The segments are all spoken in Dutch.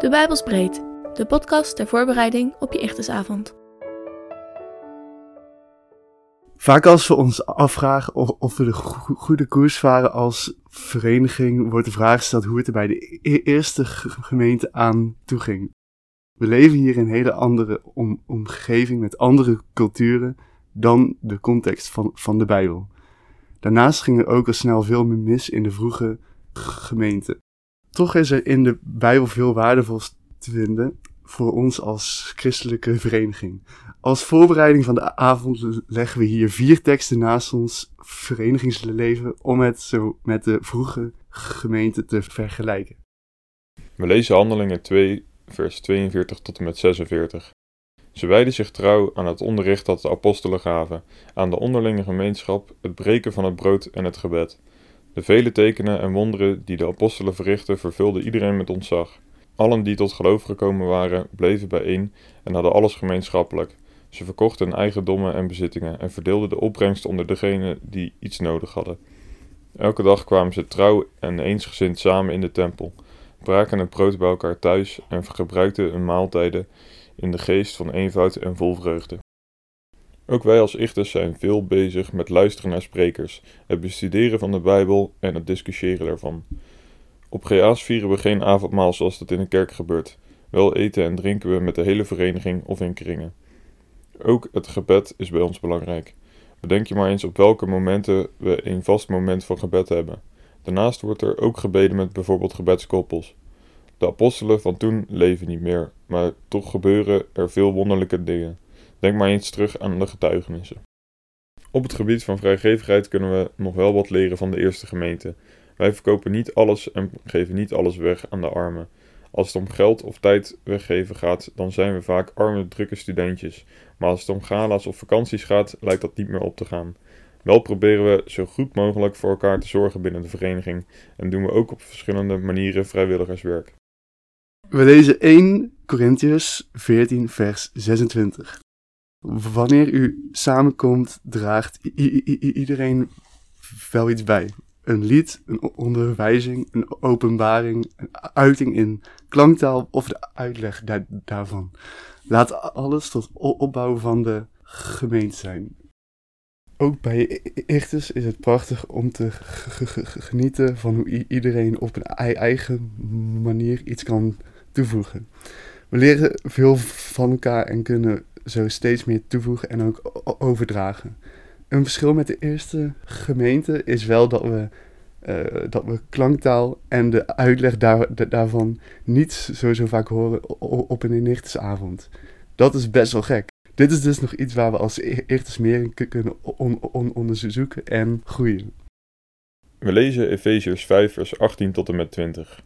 De Bijbelsbreed, de podcast ter voorbereiding op je Ichtesavond. Vaak als we ons afvragen of we de goede koers varen als vereniging, wordt de vraag gesteld hoe het er bij de e-, eerste gemeente aan toe ging. We leven hier in een hele andere omgeving met andere culturen dan de context van, van de Bijbel. Daarnaast ging er ook al snel veel meer mis in de vroege gemeente. Toch is er in de Bijbel veel waardevols te vinden voor ons als christelijke vereniging. Als voorbereiding van de avond leggen we hier vier teksten naast ons verenigingsleven om het zo met de vroege gemeente te vergelijken. We lezen Handelingen 2, vers 42 tot en met 46. Ze wijden zich trouw aan het onderricht dat de apostelen gaven, aan de onderlinge gemeenschap, het breken van het brood en het gebed. De vele tekenen en wonderen die de apostelen verrichtten, vervulden iedereen met ontzag. Allen die tot geloof gekomen waren, bleven bijeen en hadden alles gemeenschappelijk. Ze verkochten hun eigendommen en bezittingen en verdeelden de opbrengst onder degenen die iets nodig hadden. Elke dag kwamen ze trouw en eensgezind samen in de tempel, braken het brood bij elkaar thuis en gebruikten hun maaltijden in de geest van eenvoud en vol vreugde. Ook wij als ichters zijn veel bezig met luisteren naar sprekers, het bestuderen van de Bijbel en het discussiëren daarvan. Op GA's vieren we geen avondmaal zoals dat in een kerk gebeurt. Wel eten en drinken we met de hele vereniging of in kringen. Ook het gebed is bij ons belangrijk. Bedenk je maar eens op welke momenten we een vast moment van gebed hebben. Daarnaast wordt er ook gebeden met bijvoorbeeld gebedskoppels. De apostelen van toen leven niet meer, maar toch gebeuren er veel wonderlijke dingen. Denk maar eens terug aan de getuigenissen. Op het gebied van vrijgevigheid kunnen we nog wel wat leren van de eerste gemeente. Wij verkopen niet alles en geven niet alles weg aan de armen. Als het om geld of tijd weggeven gaat, dan zijn we vaak arme, drukke studentjes. Maar als het om gala's of vakanties gaat, lijkt dat niet meer op te gaan. Wel proberen we zo goed mogelijk voor elkaar te zorgen binnen de vereniging en doen we ook op verschillende manieren vrijwilligerswerk. We lezen 1 Corinthians 14, vers 26. Wanneer u samenkomt, draagt iedereen wel iets bij. Een lied, een onderwijzing, een openbaring, een uiting in klanktaal of de uitleg daarvan. Laat alles tot opbouw van de gemeente zijn. Ook bij Ichtes is het prachtig om te genieten van hoe iedereen op een eigen manier iets kan toevoegen. We leren veel van elkaar en kunnen zo steeds meer toevoegen en ook overdragen. Een verschil met de eerste gemeente is wel dat we, uh, dat we klanktaal en de uitleg daar, daarvan niet zo, zo vaak horen op een nichtersavond. Dat is best wel gek. Dit is dus nog iets waar we als eerste meer kunnen onderzoeken en groeien. We lezen Efeziërs 5 vers 18 tot en met 20.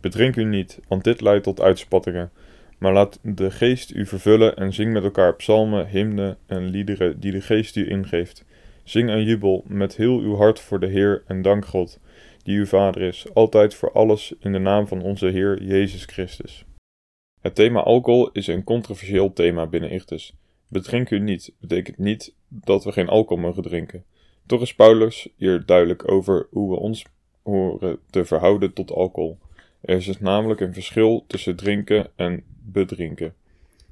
Bedrink u niet, want dit leidt tot uitspattingen. Maar laat de geest u vervullen en zing met elkaar psalmen, hymnen en liederen die de geest u ingeeft. Zing en jubel met heel uw hart voor de Heer en dank God, die uw Vader is, altijd voor alles in de naam van onze Heer Jezus Christus. Het thema alcohol is een controversieel thema binnen Ichtus. Bedrink u niet betekent niet dat we geen alcohol mogen drinken. Toch is Paulus hier duidelijk over hoe we ons horen te verhouden tot alcohol. Er is dus namelijk een verschil tussen drinken en bedrinken,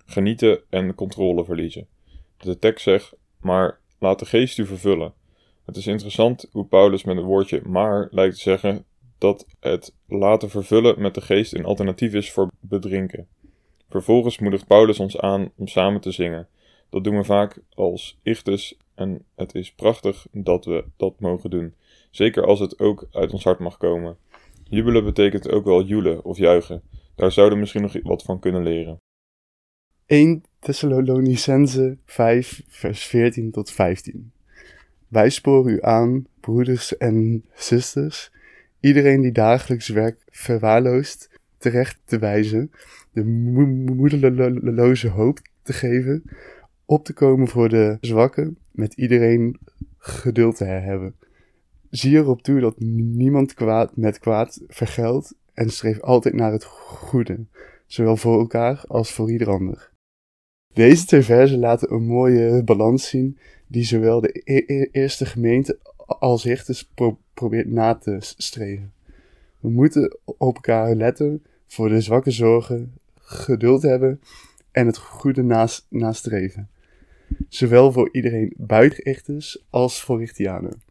genieten en controle verliezen. De tekst zegt, maar laat de geest u vervullen. Het is interessant hoe Paulus met het woordje maar lijkt te zeggen dat het laten vervullen met de geest een alternatief is voor bedrinken. Vervolgens moedigt Paulus ons aan om samen te zingen. Dat doen we vaak als ichtes en het is prachtig dat we dat mogen doen. Zeker als het ook uit ons hart mag komen. Jubelen betekent ook wel joelen of juichen. Daar zouden we misschien nog wat van kunnen leren. 1 Thessalonicense 5 vers 14 tot 15 Wij sporen u aan, broeders en zusters, iedereen die dagelijks werk verwaarloost, terecht te wijzen, de moedeloze hoop te geven, op te komen voor de zwakken, met iedereen geduld te hebben. Zie erop toe dat niemand kwaad met kwaad vergeldt en streef altijd naar het goede, zowel voor elkaar als voor ieder ander. Deze twee versen laten een mooie balans zien die zowel de e-, e-, eerste gemeente als Hichtes probeert na te streven. We moeten op elkaar letten, voor de zwakke zorgen, geduld hebben en het goede nastreven. Zowel voor iedereen buiten Ichthus als voor Richtianen.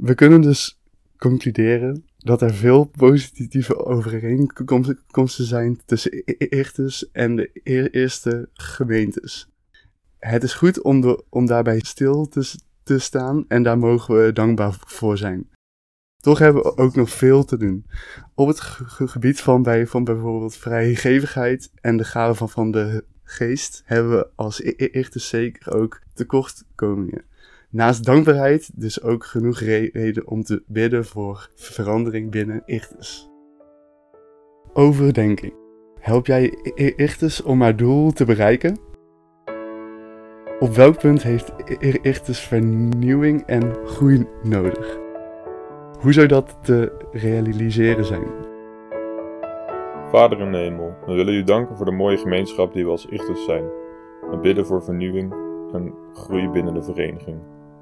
We kunnen dus concluderen dat er veel positieve overeenkomsten zijn tussen Ichthus en de eerste gemeentes. Het is goed om, om daarbij stil te, te staan en daar mogen we dankbaar voor zijn. Toch hebben we ook nog veel te doen. Op het gebied van, bij, van bijvoorbeeld vrijgevigheid en de gave van, van de geest hebben we als eerste zeker ook tekortkomingen. Naast dankbaarheid dus ook genoeg reden om te bidden voor verandering binnen Ichtes. Overdenking. Help jij Ichtes om haar doel te bereiken? Op welk punt heeft Ichtes vernieuwing en groei nodig? Hoe zou dat te realiseren zijn? Vader in de hemel, we willen u danken voor de mooie gemeenschap die we als Ichtus zijn. We bidden voor vernieuwing en groei binnen de vereniging.